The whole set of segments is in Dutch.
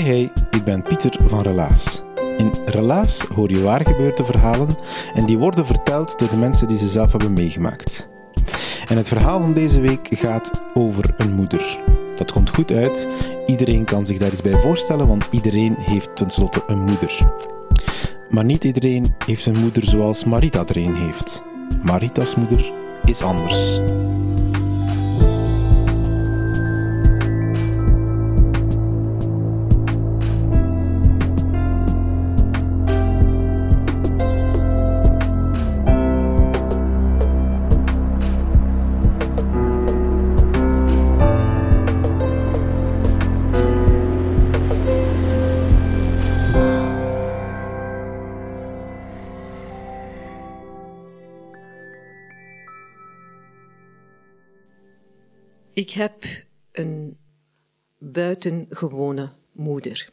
Hey ik ben Pieter van Relaas. In Relaas hoor je waar gebeurde verhalen en die worden verteld door de mensen die ze zelf hebben meegemaakt. En het verhaal van deze week gaat over een moeder. Dat komt goed uit, iedereen kan zich daar iets bij voorstellen, want iedereen heeft tenslotte een moeder. Maar niet iedereen heeft een moeder zoals Marita er een heeft. Marita's moeder is anders. Ik heb een buitengewone moeder.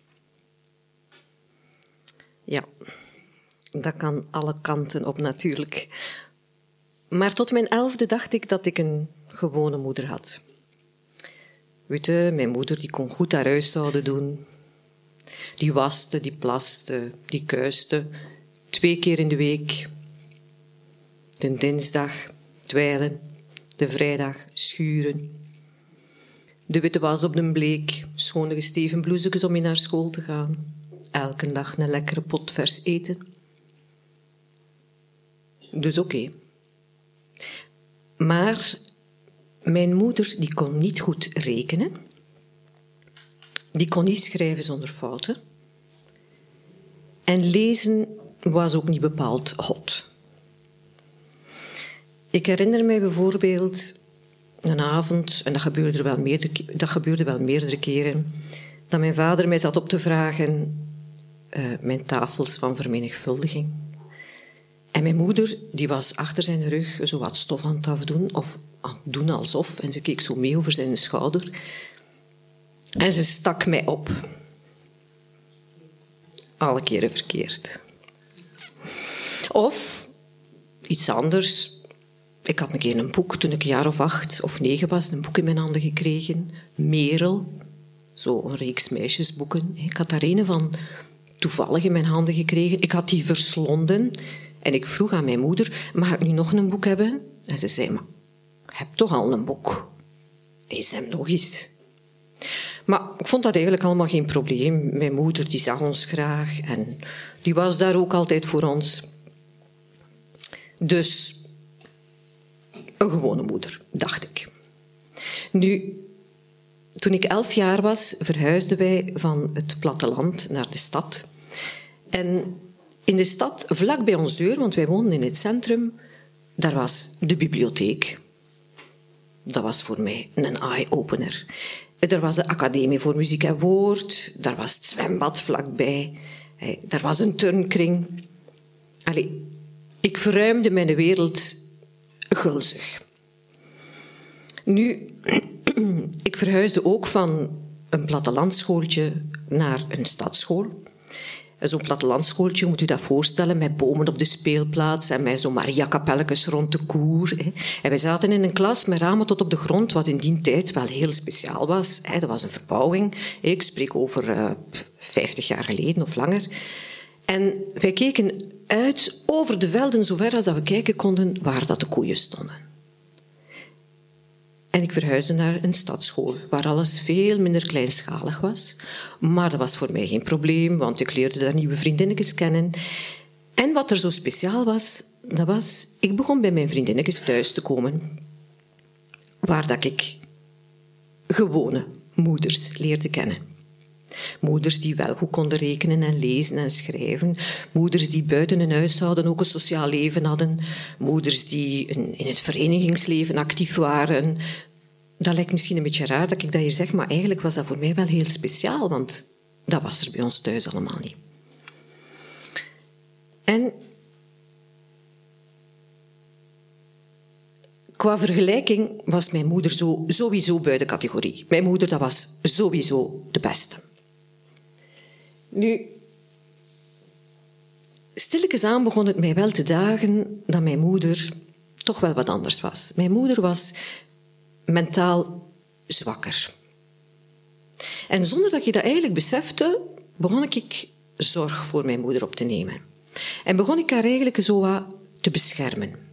Ja, dat kan alle kanten op natuurlijk. Maar tot mijn elfde dacht ik dat ik een gewone moeder had. Weet mijn moeder die kon goed haar huishouden doen. Die waste, die plaste, die kuiste. Twee keer in de week. De dinsdag dweilen, de vrijdag schuren. De witte was op de bleek, schone gesteven bloesjes om in naar school te gaan. Elke dag een lekkere pot vers eten. Dus oké. Maar mijn moeder die kon niet goed rekenen. Die kon niet schrijven zonder fouten. En lezen was ook niet bepaald hot. Ik herinner mij bijvoorbeeld een avond, en dat gebeurde, wel meerdere, dat gebeurde wel meerdere keren, dat mijn vader mij zat op te vragen uh, mijn tafels van vermenigvuldiging. En mijn moeder, die was achter zijn rug zo wat stof aan het afdoen, of aan doen alsof, en ze keek zo mee over zijn schouder. En ze stak mij op. Alle keren verkeerd. Of iets anders, ik had een keer een boek, toen ik een jaar of acht of negen was, een boek in mijn handen gekregen. Merel, zo een reeks meisjesboeken. Ik had daar een van toevallig in mijn handen gekregen. Ik had die verslonden en ik vroeg aan mijn moeder, mag ik nu nog een boek hebben? En ze zei, maar heb toch al een boek. Lees hem nog eens. Maar ik vond dat eigenlijk allemaal geen probleem. Mijn moeder die zag ons graag en die was daar ook altijd voor ons. Dus een gewone moeder, dacht ik. Nu, toen ik elf jaar was, verhuisden wij van het platteland naar de stad. En in de stad, vlak bij ons deur, want wij woonden in het centrum, daar was de bibliotheek. Dat was voor mij een eye-opener. Er was de Academie voor Muziek en Woord, daar was het zwembad vlakbij, daar was een turnkring. Allee, ik verruimde mijn wereld gulzig. Nu, ik verhuisde ook van een plattelandschooltje naar een stadsschool. Zo'n plattelandschooltje, moet u dat voorstellen, met bomen op de speelplaats en met zo'n Maria-kapelletjes rond de koer. En wij zaten in een klas met ramen tot op de grond, wat in die tijd wel heel speciaal was. Dat was een verbouwing. Ik spreek over uh, 50 jaar geleden of langer. En wij keken uit over de velden, zover als dat we kijken konden, waar dat de koeien stonden. En ik verhuisde naar een stadsschool, waar alles veel minder kleinschalig was. Maar dat was voor mij geen probleem, want ik leerde daar nieuwe vriendinnetjes kennen. En wat er zo speciaal was, dat was... Ik begon bij mijn vriendinnetjes thuis te komen. Waar dat ik gewone moeders leerde kennen. Moeders die wel goed konden rekenen en lezen en schrijven. Moeders die buiten hun huishouden ook een sociaal leven hadden. Moeders die in het verenigingsleven actief waren. Dat lijkt misschien een beetje raar dat ik dat hier zeg, maar eigenlijk was dat voor mij wel heel speciaal, want dat was er bij ons thuis allemaal niet. En qua vergelijking was mijn moeder zo, sowieso buiten categorie. Mijn moeder dat was sowieso de beste. Nu, stilletjes aan begon het mij wel te dagen dat mijn moeder toch wel wat anders was. Mijn moeder was mentaal zwakker. En zonder dat ik dat eigenlijk besefte, begon ik zorg voor mijn moeder op te nemen. En begon ik haar eigenlijk zo wat te beschermen.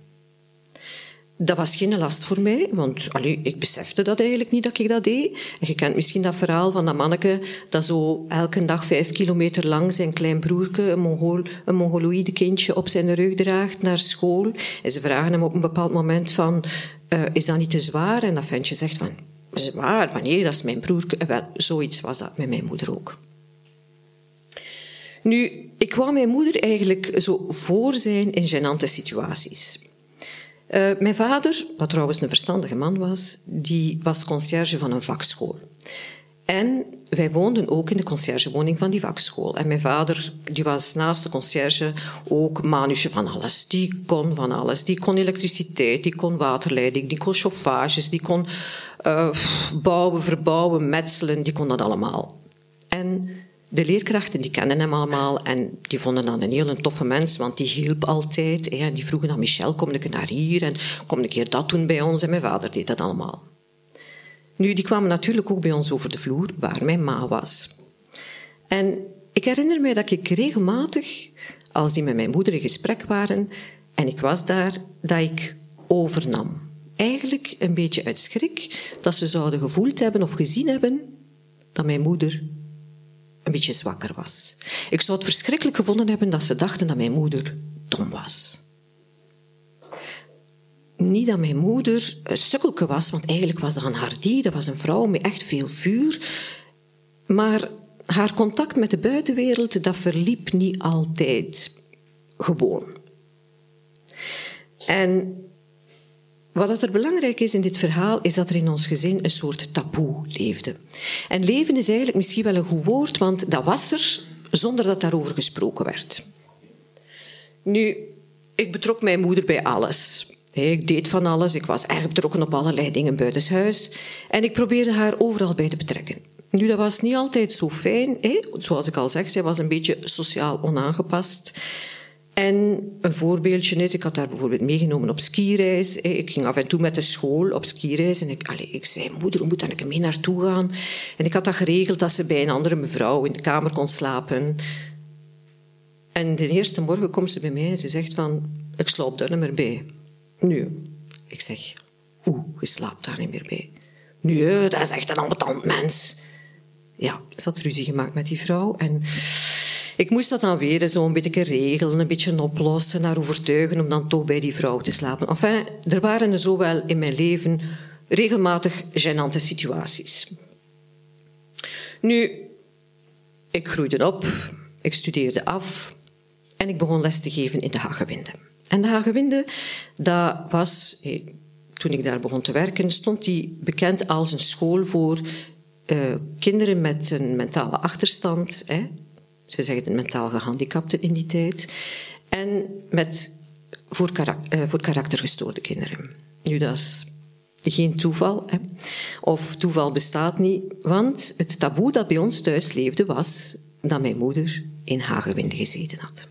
Dat was geen last voor mij, want ik besefte dat eigenlijk niet dat ik dat deed. Je kent misschien dat verhaal van dat manneke dat zo elke dag vijf kilometer lang zijn klein broerke, een, Mongool, een mongoloïde kindje, op zijn rug draagt naar school. En ze vragen hem op een bepaald moment van, uh, is dat niet te zwaar? En dat ventje zegt van, zwaar? Maar dat is mijn broerke. Eh, wel, zoiets was dat met mijn moeder ook. Nu, ik wou mijn moeder eigenlijk zo voor zijn in gênante situaties. Uh, mijn vader, wat trouwens een verstandige man was, die was conciërge van een vakschool. En wij woonden ook in de conciërgewoning van die vakschool. En mijn vader die was naast de conciërge ook manusje van alles. Die kon van alles. Die kon elektriciteit, die kon waterleiding, die kon chauffages, die kon uh, bouwen, verbouwen, metselen, die kon dat allemaal. En de leerkrachten die kenden hem allemaal en die vonden dat een heel toffe mens, want die hielp altijd. En die vroegen aan Michel, kom ik naar hier en kom een keer dat doen bij ons. En mijn vader deed dat allemaal. Nu, die kwamen natuurlijk ook bij ons over de vloer, waar mijn ma was. En ik herinner mij dat ik regelmatig, als die met mijn moeder in gesprek waren, en ik was daar, dat ik overnam. Eigenlijk een beetje uit schrik dat ze zouden gevoeld hebben of gezien hebben dat mijn moeder beetje zwakker was. Ik zou het verschrikkelijk gevonden hebben dat ze dachten dat mijn moeder dom was. Niet dat mijn moeder een stukkelke was, want eigenlijk was dat een hardie, dat was een vrouw met echt veel vuur. Maar haar contact met de buitenwereld, dat verliep niet altijd gewoon. En wat er belangrijk is in dit verhaal, is dat er in ons gezin een soort taboe leefde. En leven is eigenlijk misschien wel een goed woord, want dat was er zonder dat daarover gesproken werd. Nu, ik betrok mijn moeder bij alles. Ik deed van alles, ik was erg betrokken op allerlei dingen buitenshuis en ik probeerde haar overal bij te betrekken. Nu, dat was niet altijd zo fijn. Zoals ik al zeg, zij was een beetje sociaal onaangepast. En een voorbeeldje is, ik had haar bijvoorbeeld meegenomen op skireis. Ik ging af en toe met de school op skireis en ik, allez, ik zei, moeder, hoe moet dan ik mee naartoe gaan? En ik had dat geregeld dat ze bij een andere mevrouw in de kamer kon slapen. En de eerste morgen komt ze bij mij en ze zegt van, ik slaap daar niet meer bij. Nu, ik zeg, hoe, je slaapt daar niet meer bij? Nu, dat is echt een ambetant mens. Ja, ze had ruzie gemaakt met die vrouw en ik moest dat dan weer zo een beetje regelen, een beetje oplossen, naar overtuigen om dan toch bij die vrouw te slapen. Enfin, er waren er zo wel in mijn leven regelmatig gênante situaties. Nu, ik groeide op, ik studeerde af en ik begon les te geven in de Hagewinde. En de Hagewinde, dat was, toen ik daar begon te werken, stond die bekend als een school voor uh, kinderen met een mentale achterstand, hè, ze zeggen mentaal gehandicapten in die tijd. En met voor, karak, uh, voor karaktergestoorde kinderen. Nu, dat is geen toeval. Hè? Of toeval bestaat niet, want het taboe dat bij ons thuis leefde was dat mijn moeder in Hagewinde gezeten had.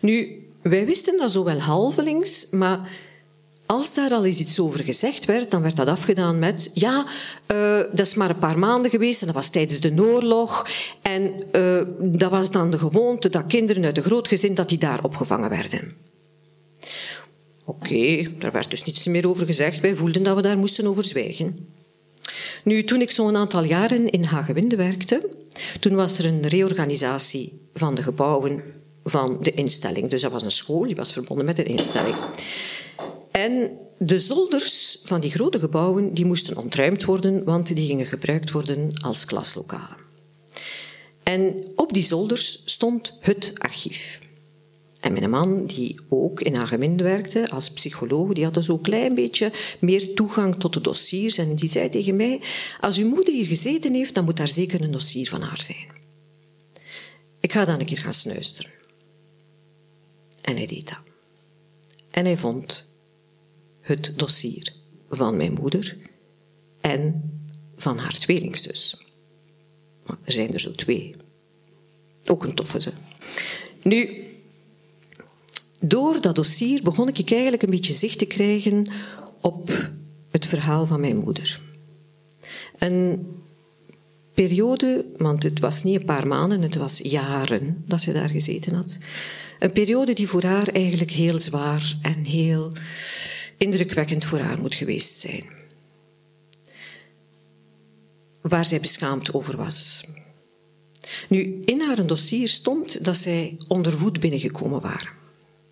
Nu, wij wisten dat zo wel halvelings, maar als daar al eens iets over gezegd werd, dan werd dat afgedaan met ja, uh, dat is maar een paar maanden geweest en dat was tijdens de oorlog. En uh, dat was dan de gewoonte dat kinderen uit een groot gezin dat die daar opgevangen werden. Oké, daar werd dus niets meer over gezegd. Wij voelden dat we daar moesten over zwijgen. Nu, toen ik zo'n aantal jaren in Hagewinde werkte, toen was er een reorganisatie van de gebouwen van de instelling. Dus dat was een school, die was verbonden met een instelling. En de zolders van die grote gebouwen die moesten ontruimd worden, want die gingen gebruikt worden als klaslokalen. En op die zolders stond het archief. En mijn man, die ook in Hagewind werkte als psycholoog, die had dus ook een klein beetje meer toegang tot de dossiers. En die zei tegen mij, als uw moeder hier gezeten heeft, dan moet daar zeker een dossier van haar zijn. Ik ga dan een keer gaan snuisteren. En hij deed dat. En hij vond het dossier van mijn moeder en van haar tweelingzus. er zijn er zo twee. Ook een toffe ze. Nu, door dat dossier begon ik eigenlijk een beetje zicht te krijgen op het verhaal van mijn moeder. Een periode, want het was niet een paar maanden, het was jaren dat ze daar gezeten had. Een periode die voor haar eigenlijk heel zwaar en heel indrukwekkend voor haar moet geweest zijn. Waar zij beschaamd over was. Nu, in haar dossier stond dat zij onder voet binnengekomen waren.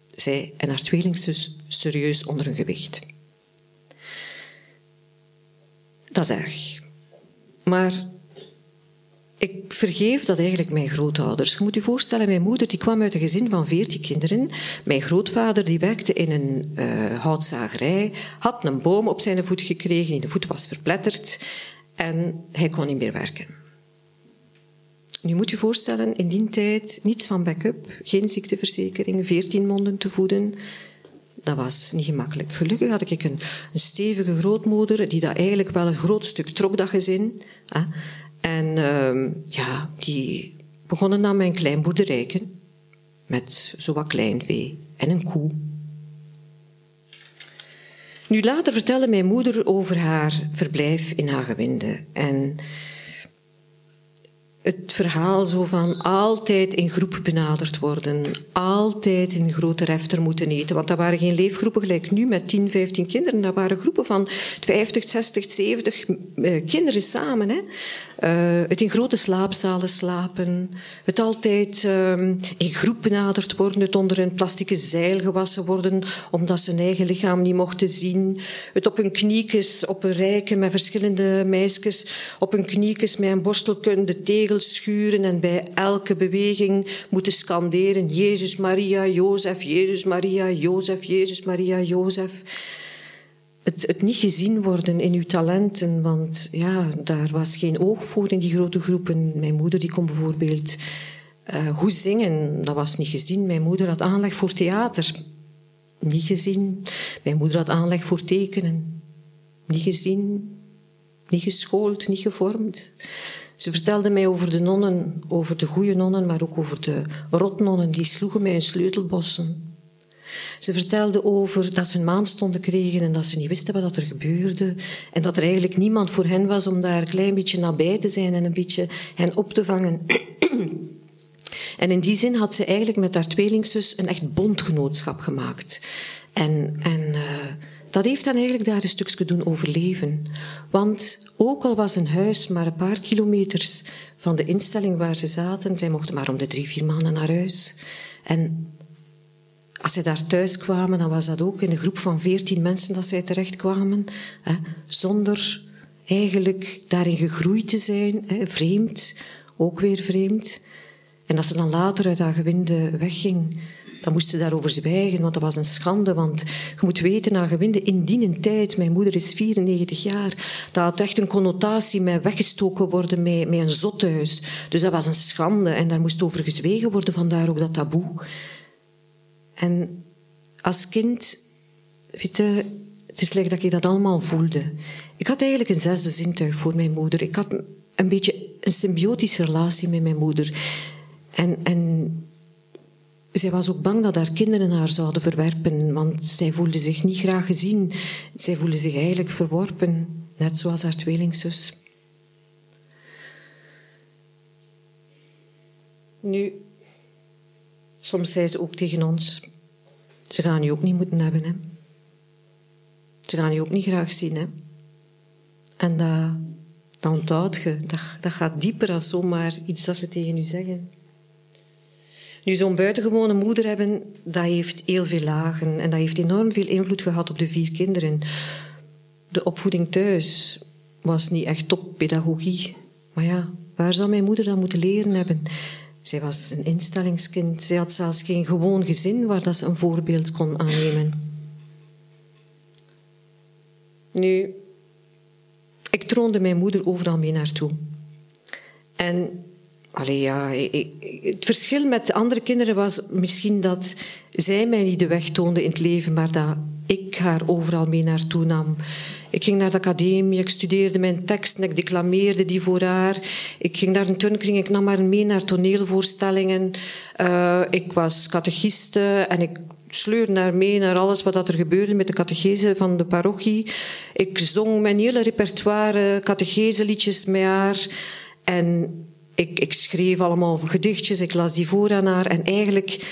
Zij en haar tweelingzus serieus onder hun gewicht. Dat is erg. Maar ik vergeef dat eigenlijk mijn grootouders. Je moet je voorstellen, mijn moeder die kwam uit een gezin van veertien kinderen. Mijn grootvader die werkte in een uh, houtzagerij, had een boom op zijn voet gekregen, de voet was verpletterd en hij kon niet meer werken. Nu moet je voorstellen, in die tijd niets van backup, geen ziekteverzekering, veertien monden te voeden. Dat was niet gemakkelijk. Gelukkig had ik een, een stevige grootmoeder die dat eigenlijk wel een groot stuk trok, dat gezin. En uh, ja, die begonnen dan mijn klein boerderijken met zo wat klein vee en een koe. Nu later vertelde mijn moeder over haar verblijf in Hagewinde. En het verhaal zo van altijd in groep benaderd worden, altijd in grote refter moeten eten. Want dat waren geen leefgroepen gelijk nu met 10, 15 kinderen. Dat waren groepen van 50, 60, 70 kinderen samen. Hè. Uh, het in grote slaapzalen slapen. Het altijd uh, in groep benaderd worden. Het onder een plastieke zeil gewassen worden omdat ze hun eigen lichaam niet mochten zien. Het op hun kniekjes, op een rijke met verschillende meisjes, op hun kniekjes met een borstelkun de tegels schuren en bij elke beweging moeten scanderen Jezus, Maria, Jozef, Jezus, Maria, Jozef, Jezus, Maria, Jozef het, het, niet gezien worden in uw talenten, want ja, daar was geen oog voor in die grote groepen. Mijn moeder die kon bijvoorbeeld uh, goed zingen, dat was niet gezien. Mijn moeder had aanleg voor theater, niet gezien. Mijn moeder had aanleg voor tekenen, niet gezien, niet geschoold, niet gevormd. Ze vertelde mij over de nonnen, over de goede nonnen, maar ook over de rotnonnen die sloegen mij in sleutelbossen. Ze vertelde over dat ze een maandstonden kregen en dat ze niet wisten wat er gebeurde. En dat er eigenlijk niemand voor hen was om daar een klein beetje nabij te zijn en een beetje hen op te vangen. En in die zin had ze eigenlijk met haar tweelingzus een echt bondgenootschap gemaakt. En, en uh, dat heeft dan eigenlijk daar een stukje doen overleven. Want ook al was een huis maar een paar kilometers van de instelling waar ze zaten, zij mochten maar om de drie, vier maanden naar huis. En als zij daar thuis kwamen, dan was dat ook in een groep van veertien mensen dat zij terechtkwamen, hè, zonder eigenlijk daarin gegroeid te zijn, hè, vreemd, ook weer vreemd. En als ze dan later uit haar gewinde wegging, dan moest ze daarover zwijgen, want dat was een schande. Want je moet weten, haar gewinde in die tijd, mijn moeder is 94 jaar, dat had echt een connotatie met weggestoken worden met, met een zothuis. Dus dat was een schande en daar moest over gezwegen worden, vandaar ook dat taboe. En als kind, weet je, het is slecht dat ik dat allemaal voelde. Ik had eigenlijk een zesde zintuig voor mijn moeder. Ik had een beetje een symbiotische relatie met mijn moeder. En, en zij was ook bang dat haar kinderen haar zouden verwerpen, want zij voelde zich niet graag gezien. Zij voelde zich eigenlijk verworpen, net zoals haar tweelingzus. Nu, Soms zei ze ook tegen ons, ze gaan je ook niet moeten hebben. Hè? ze gaan je ook niet graag zien. Hè? En dat, dat onthoud je. Dat, dat gaat dieper dan zomaar iets dat ze tegen je zeggen. Nu, zo'n buitengewone moeder hebben, dat heeft heel veel lagen. En dat heeft enorm veel invloed gehad op de vier kinderen. De opvoeding thuis was niet echt toppedagogie. Maar ja, waar zou mijn moeder dat moeten leren hebben? Zij was een instellingskind. Zij had zelfs geen gewoon gezin waar dat ze een voorbeeld kon aannemen. Nu, ik troonde mijn moeder overal mee naartoe. En allee, ja, het verschil met de andere kinderen was misschien dat zij mij niet de weg toonde in het leven, maar dat ik haar overal mee naartoe nam. Ik ging naar de academie, ik studeerde mijn teksten, ik declameerde die voor haar. Ik ging naar een turnkring, ik nam haar mee naar toneelvoorstellingen. Uh, ik was catechiste en ik sleurde haar mee naar alles wat er gebeurde met de catechese van de parochie. Ik zong mijn hele repertoire catecheseliedjes met haar. En ik, ik schreef allemaal gedichtjes, ik las die voor aan haar. En eigenlijk,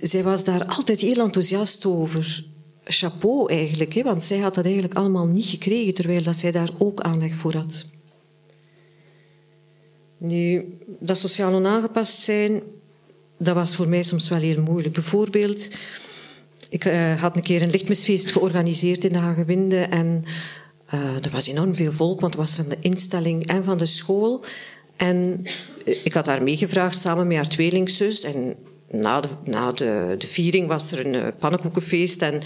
zij was daar altijd heel enthousiast over chapeau eigenlijk, hè, want zij had dat eigenlijk allemaal niet gekregen, terwijl dat zij daar ook aanleg voor had. Nu, dat sociaal onaangepast zijn, dat was voor mij soms wel heel moeilijk. Bijvoorbeeld, ik uh, had een keer een lichtmisfeest georganiseerd in de Hagewinde en uh, er was enorm veel volk, want het was van de instelling en van de school. En ik had haar meegevraagd samen met haar tweelingzus en na de, na de, de viering was er een uh, pannenkoekenfeest en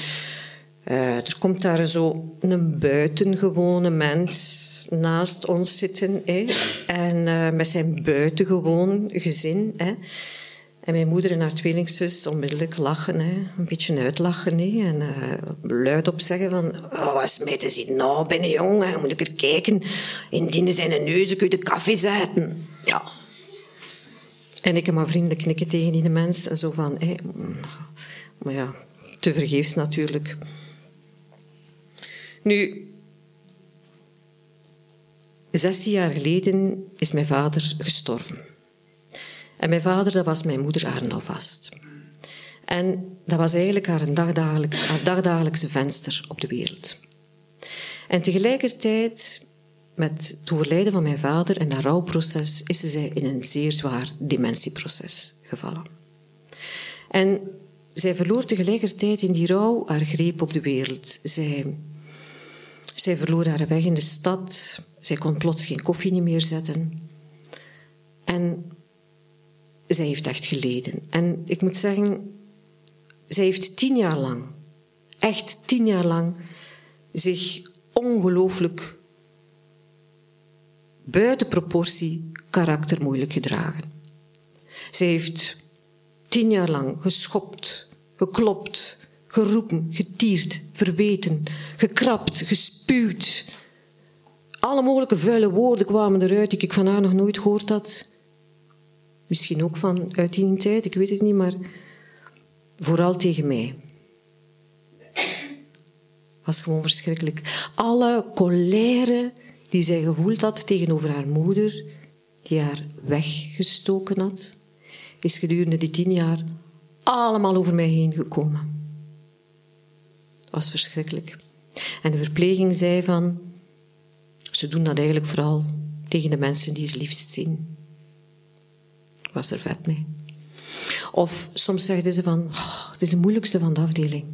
uh, er komt daar zo een buitengewone mens naast ons zitten. Hè, en uh, met zijn buitengewoon gezin. Hè. En mijn moeder en haar tweelingzus onmiddellijk lachen, hè, een beetje uitlachen. Hè, en uh, luid op zeggen van, oh, wat smijten ze nou binnen, jongen? Moet ik er kijken? Indien zijn neus kun je de koffie zetten. Ja, en ik heb maar vriendelijk knikken tegen die mens. En zo van, maar ja, te vergeefs natuurlijk. Nu, 16 jaar geleden is mijn vader gestorven. En mijn vader, dat was mijn moeder haar vast. En dat was eigenlijk haar, dagdagelijks, haar dagdagelijkse venster op de wereld. En tegelijkertijd met het overlijden van mijn vader en dat rouwproces is zij in een zeer zwaar dementieproces gevallen. En zij verloor tegelijkertijd in die rouw haar greep op de wereld. Zij, zij verloor haar weg in de stad. Zij kon plots geen koffie meer zetten. En zij heeft echt geleden. En ik moet zeggen, zij heeft tien jaar lang, echt tien jaar lang, zich ongelooflijk buiten proportie karakter moeilijk gedragen. Ze heeft tien jaar lang geschopt, geklopt, geroepen, getierd, verweten, gekrapt, gespuwd. Alle mogelijke vuile woorden kwamen eruit die ik van haar nog nooit gehoord had. Misschien ook van uit die tijd, ik weet het niet, maar vooral tegen mij. was gewoon verschrikkelijk. Alle colère die zij gevoeld had tegenover haar moeder, die haar weggestoken had, is gedurende die tien jaar allemaal over mij heen gekomen. Het was verschrikkelijk. En de verpleging zei van, ze doen dat eigenlijk vooral tegen de mensen die ze liefst zien. Was er vet mee. Of soms zeiden ze van, oh, het is de moeilijkste van de afdeling.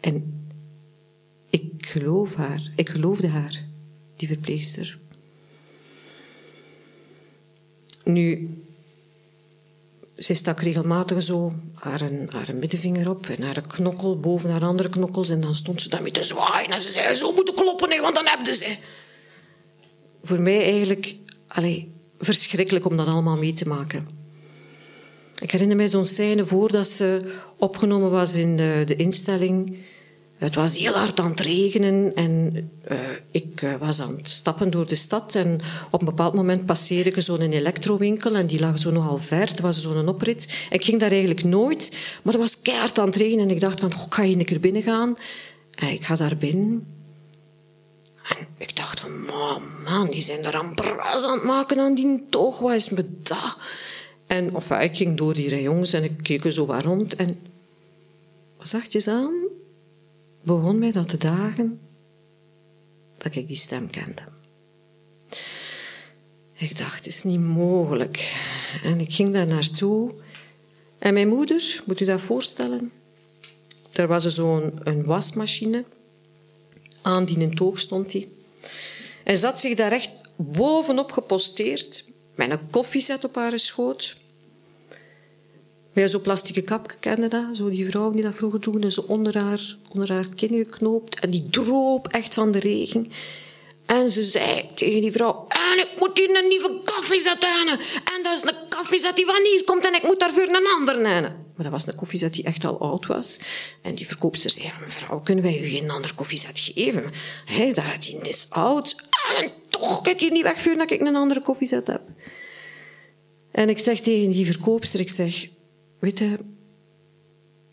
En ik geloof haar, ik geloofde haar die verpleegster. Nu, zij stak regelmatig zo haar, haar middenvinger op en haar knokkel boven haar andere knokkels en dan stond ze daarmee te zwaaien en ze zei zo moeten kloppen, want dan hebben ze. Voor mij eigenlijk allee, verschrikkelijk om dat allemaal mee te maken. Ik herinner mij zo'n scène voordat ze opgenomen was in de, de instelling het was heel hard aan het regenen en uh, ik uh, was aan het stappen door de stad en op een bepaald moment passeerde ik zo'n elektrowinkel en die lag zo nogal ver. Het was zo'n oprit. Ik ging daar eigenlijk nooit, maar het was keihard aan het regenen en ik dacht van, ga je een keer binnen gaan. En ik ga daar binnen. En ik dacht van, man, man die zijn er aan bras aan het maken aan die toog. Wat is me dat? En enfin, ik ging door die rayons en ik keek er zo waar rond en... Wat zag je aan? Begon mij dat te dagen dat ik die stem kende. Ik dacht, het is niet mogelijk. En ik ging daar naartoe. En mijn moeder, moet u dat voorstellen? Er was zo'n een wasmachine. Aan die in toog stond die. En zat zich daar echt bovenop geposteerd. Met een koffiezet op haar schoot. Met zo'n plastieke kap, kende dat? Zo die vrouw die dat vroeger doen, zo onder haar, onder haar kin geknoopt. En die droop echt van de regen. En ze zei tegen die vrouw, en ik moet hier een nieuwe koffiezet hebben. En dat is een koffiezet die van hier komt en ik moet daarvoor een ander nemen. Maar dat was een koffiezet die echt al oud was. En die verkoopster zei, mevrouw, kunnen wij u geen ander koffiezet geven? He, dat is oud. En toch kan hier niet wegvuren dat ik een andere koffiezet heb. En ik zeg tegen die verkoopster, ik zeg, weet je,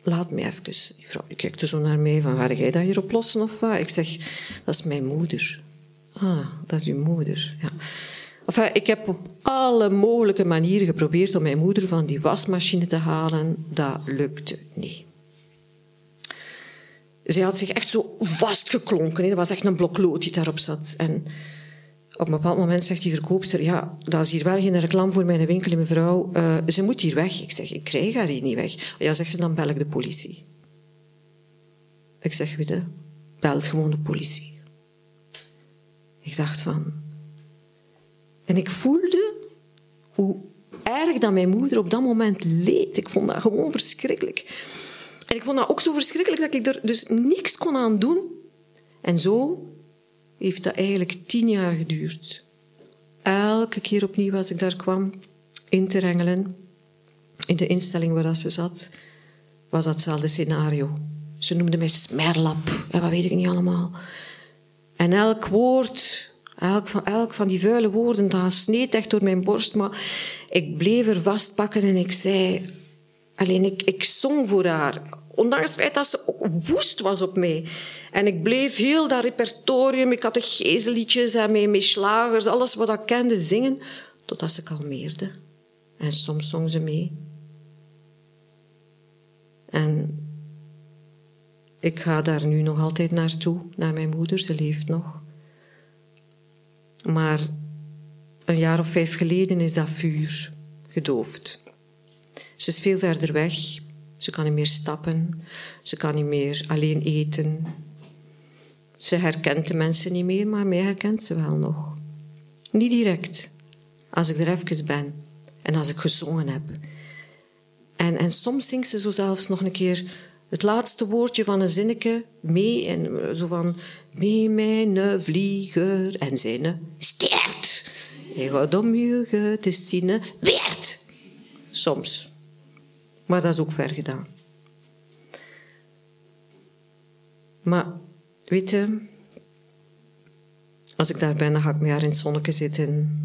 laat me even. Die vrouw kijkt zo naar mij van, ga jij dat hier oplossen of wat? Ik zeg, dat is mijn moeder. Ah, dat is uw moeder, ja. Ik heb op alle mogelijke manieren geprobeerd om mijn moeder van die wasmachine te halen. Dat lukte niet. Zij had zich echt zo vastgeklonken. Hè. Dat was echt een blok lood die daarop zat. En op een bepaald moment zegt die verkoopster... Ja, dat is hier wel geen reclame voor mijn winkel, mevrouw. Uh, ze moet hier weg. Ik zeg, ik krijg haar hier niet weg. Ja, zegt ze, dan bel ik de politie. Ik zeg, je, belt gewoon de politie. Ik dacht van... En ik voelde hoe erg dat mijn moeder op dat moment leed. Ik vond dat gewoon verschrikkelijk. En ik vond dat ook zo verschrikkelijk dat ik er dus niks kon aan doen. En zo heeft dat eigenlijk tien jaar geduurd. Elke keer opnieuw als ik daar kwam, in te rengelen, in de instelling waar dat ze zat, was dat hetzelfde scenario. Ze noemde mij smerlap, en wat weet ik niet allemaal. En elk woord, elk van, elk van die vuile woorden, dat sneed echt door mijn borst. Maar ik bleef er vastpakken en ik zei... Alleen, ik, ik zong voor haar. Ondanks het feit dat ze ook woest was op mij. En ik bleef heel dat repertorium, ik had de gezelliedjes en mijn, mijn slagers, alles wat ik kende, zingen, totdat ze kalmeerde. En soms zong ze mee. En ik ga daar nu nog altijd naartoe, naar mijn moeder, ze leeft nog. Maar een jaar of vijf geleden is dat vuur gedoofd. Ze is veel verder weg. Ze kan niet meer stappen. Ze kan niet meer alleen eten. Ze herkent de mensen niet meer, maar mij herkent ze wel nog. Niet direct, als ik er even ben en als ik gezongen heb. En, en soms zingt ze zo zelfs nog een keer het laatste woordje van een zinnetje mee. En zo van, mee mijn vlieger en zijn stert. Hij gaat om je te zien, weert. Soms. Maar dat is ook ver gedaan. Maar, weet je, als ik daar ben, dan ga ik me haar in het zonnetje zitten.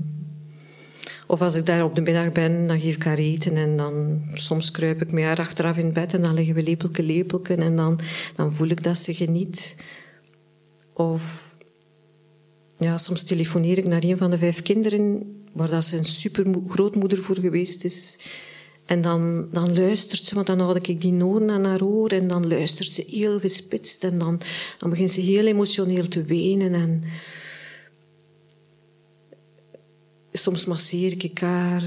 Of als ik daar op de middag ben, dan geef ik haar eten en dan soms kruip ik met haar achteraf in bed en dan liggen we lepelke, lepelke en dan, dan voel ik dat ze geniet. Of ja, soms telefoneer ik naar een van de vijf kinderen waar dat ze een super grootmoeder voor geweest is. En dan, dan luistert ze, want dan houd ik die noren aan haar oor en dan luistert ze heel gespitst en dan, dan begint ze heel emotioneel te wenen en soms masseer ik haar.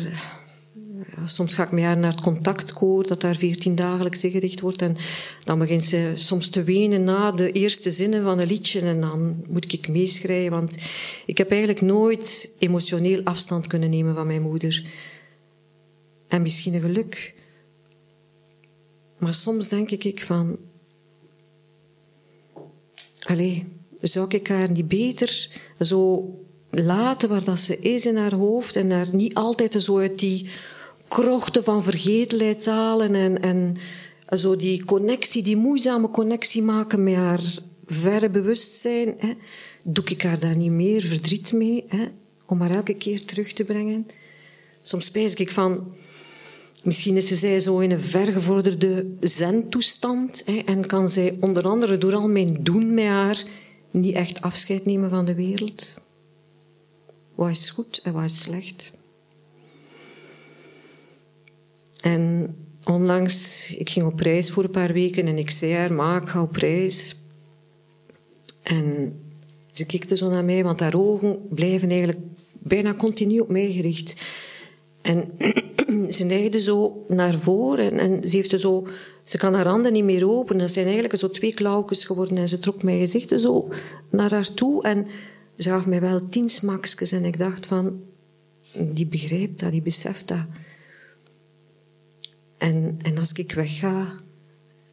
Soms ga ik met haar naar het contactkoor, dat daar veertien dagelijks gericht wordt. En dan begint ze soms te wenen na de eerste zinnen van een liedje. En dan moet ik meeschrijven, want ik heb eigenlijk nooit emotioneel afstand kunnen nemen van mijn moeder. En misschien een geluk. Maar soms denk ik van... Allee, zou ik haar niet beter zo laten waar dat ze is in haar hoofd en haar niet altijd zo uit die krochten van vergetelheid halen en, en zo die connectie, die moeizame connectie maken met haar verre bewustzijn. Hè. Doe ik haar daar niet meer verdriet mee hè, om haar elke keer terug te brengen? Soms spijs ik van... Misschien is zij zo in een vergevorderde zen-toestand en kan zij onder andere door al mijn doen met haar niet echt afscheid nemen van de wereld. Wat is goed en wat is slecht? En onlangs, ik ging op reis voor een paar weken en ik zei haar, ma, ik ga op reis. En ze kikte zo naar mij, want haar ogen blijven eigenlijk bijna continu op mij gericht. En ze neigde zo naar voren en, en ze, heeft zo, ze kan haar handen niet meer openen. Dat zijn eigenlijk zo twee klauwjes geworden en ze trok mijn gezicht zo naar haar toe en ze gaf mij wel tien smakjes en ik dacht van, die begrijpt dat, die beseft dat. En, en als ik wegga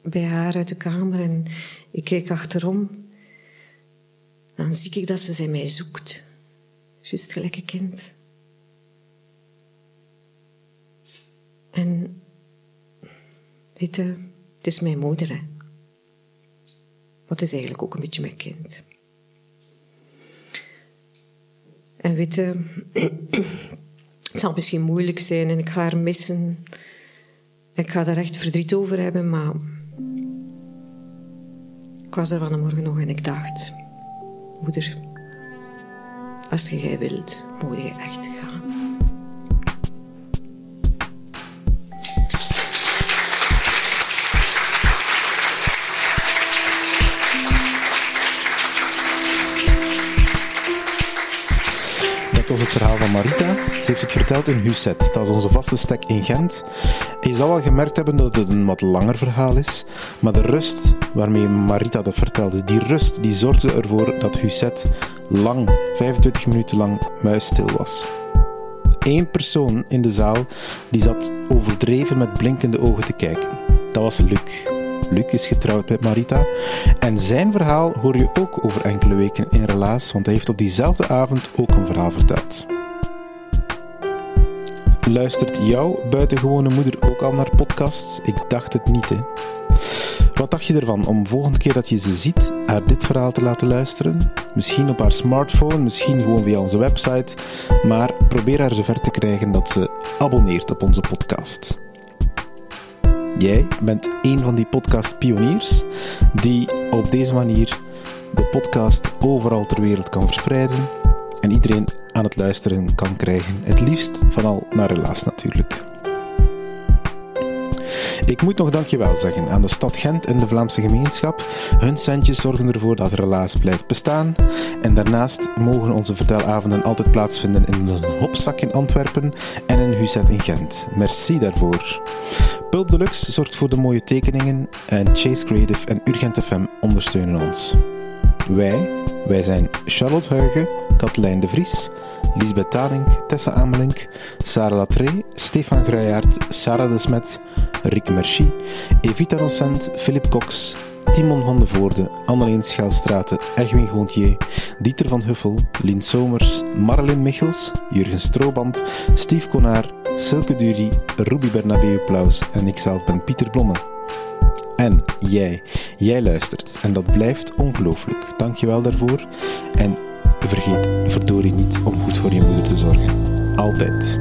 bij haar uit de kamer en ik kijk achterom, dan zie ik dat ze zij mij zoekt. Juist gelijk een kind. En weet je, het is mijn moeder, hè. Wat is eigenlijk ook een beetje mijn kind. En weet je, het zal misschien moeilijk zijn en ik ga haar missen. Ik ga daar echt verdriet over hebben, maar ik was er van de morgen nog en ik dacht, moeder, als jij wilt, moet je echt gaan. Dat was het verhaal van Marita. Ze heeft het verteld in Husset. Dat is onze vaste stek in Gent. Je zal wel gemerkt hebben dat het een wat langer verhaal is. Maar de rust waarmee Marita dat vertelde, die rust, die zorgde ervoor dat Husset lang, 25 minuten lang, muisstil was. Eén persoon in de zaal die zat overdreven met blinkende ogen te kijken. Dat was Luc. Luc is getrouwd met Marita. En zijn verhaal hoor je ook over enkele weken in Relaas, want hij heeft op diezelfde avond ook een verhaal verteld. Luistert jouw buitengewone moeder ook al naar podcasts? Ik dacht het niet, hè. Wat dacht je ervan om volgende keer dat je ze ziet, haar dit verhaal te laten luisteren? Misschien op haar smartphone, misschien gewoon via onze website, maar probeer haar zover te krijgen dat ze abonneert op onze podcast. Jij bent een van die podcastpioniers die op deze manier de podcast overal ter wereld kan verspreiden en iedereen aan het luisteren kan krijgen. Het liefst vanal naar relaas natuurlijk. Ik moet nog dankjewel zeggen aan de stad Gent en de Vlaamse gemeenschap. Hun centjes zorgen ervoor dat Relaas blijft bestaan. En daarnaast mogen onze vertelavonden altijd plaatsvinden in een Hopzak in Antwerpen en in Huzet in Gent. Merci daarvoor. Pulp Deluxe zorgt voor de mooie tekeningen en Chase Creative en Urgent FM ondersteunen ons. Wij, wij zijn Charlotte Huigen, Katelijn de Vries, Lisbeth Taling, Tessa Amelink, Sarah Latré, Stefan Gruijaert, Sarah de Smet, Rick Merci, Evita Nocent, Philip Cox, Timon van de Voorde, Anneleen Schaalstraten, Egwin Gontier, Dieter van Huffel, Lien Somers, Marlin Michels, Jurgen Strooband, Steve Konaar, Silke Dury, Ruby Bernabeu Plaus en ikzelf ben Pieter Blomme. En jij, jij luistert en dat blijft ongelooflijk. Dankjewel daarvoor en vergeet verdorie niet om goed voor je moeder te zorgen. Altijd.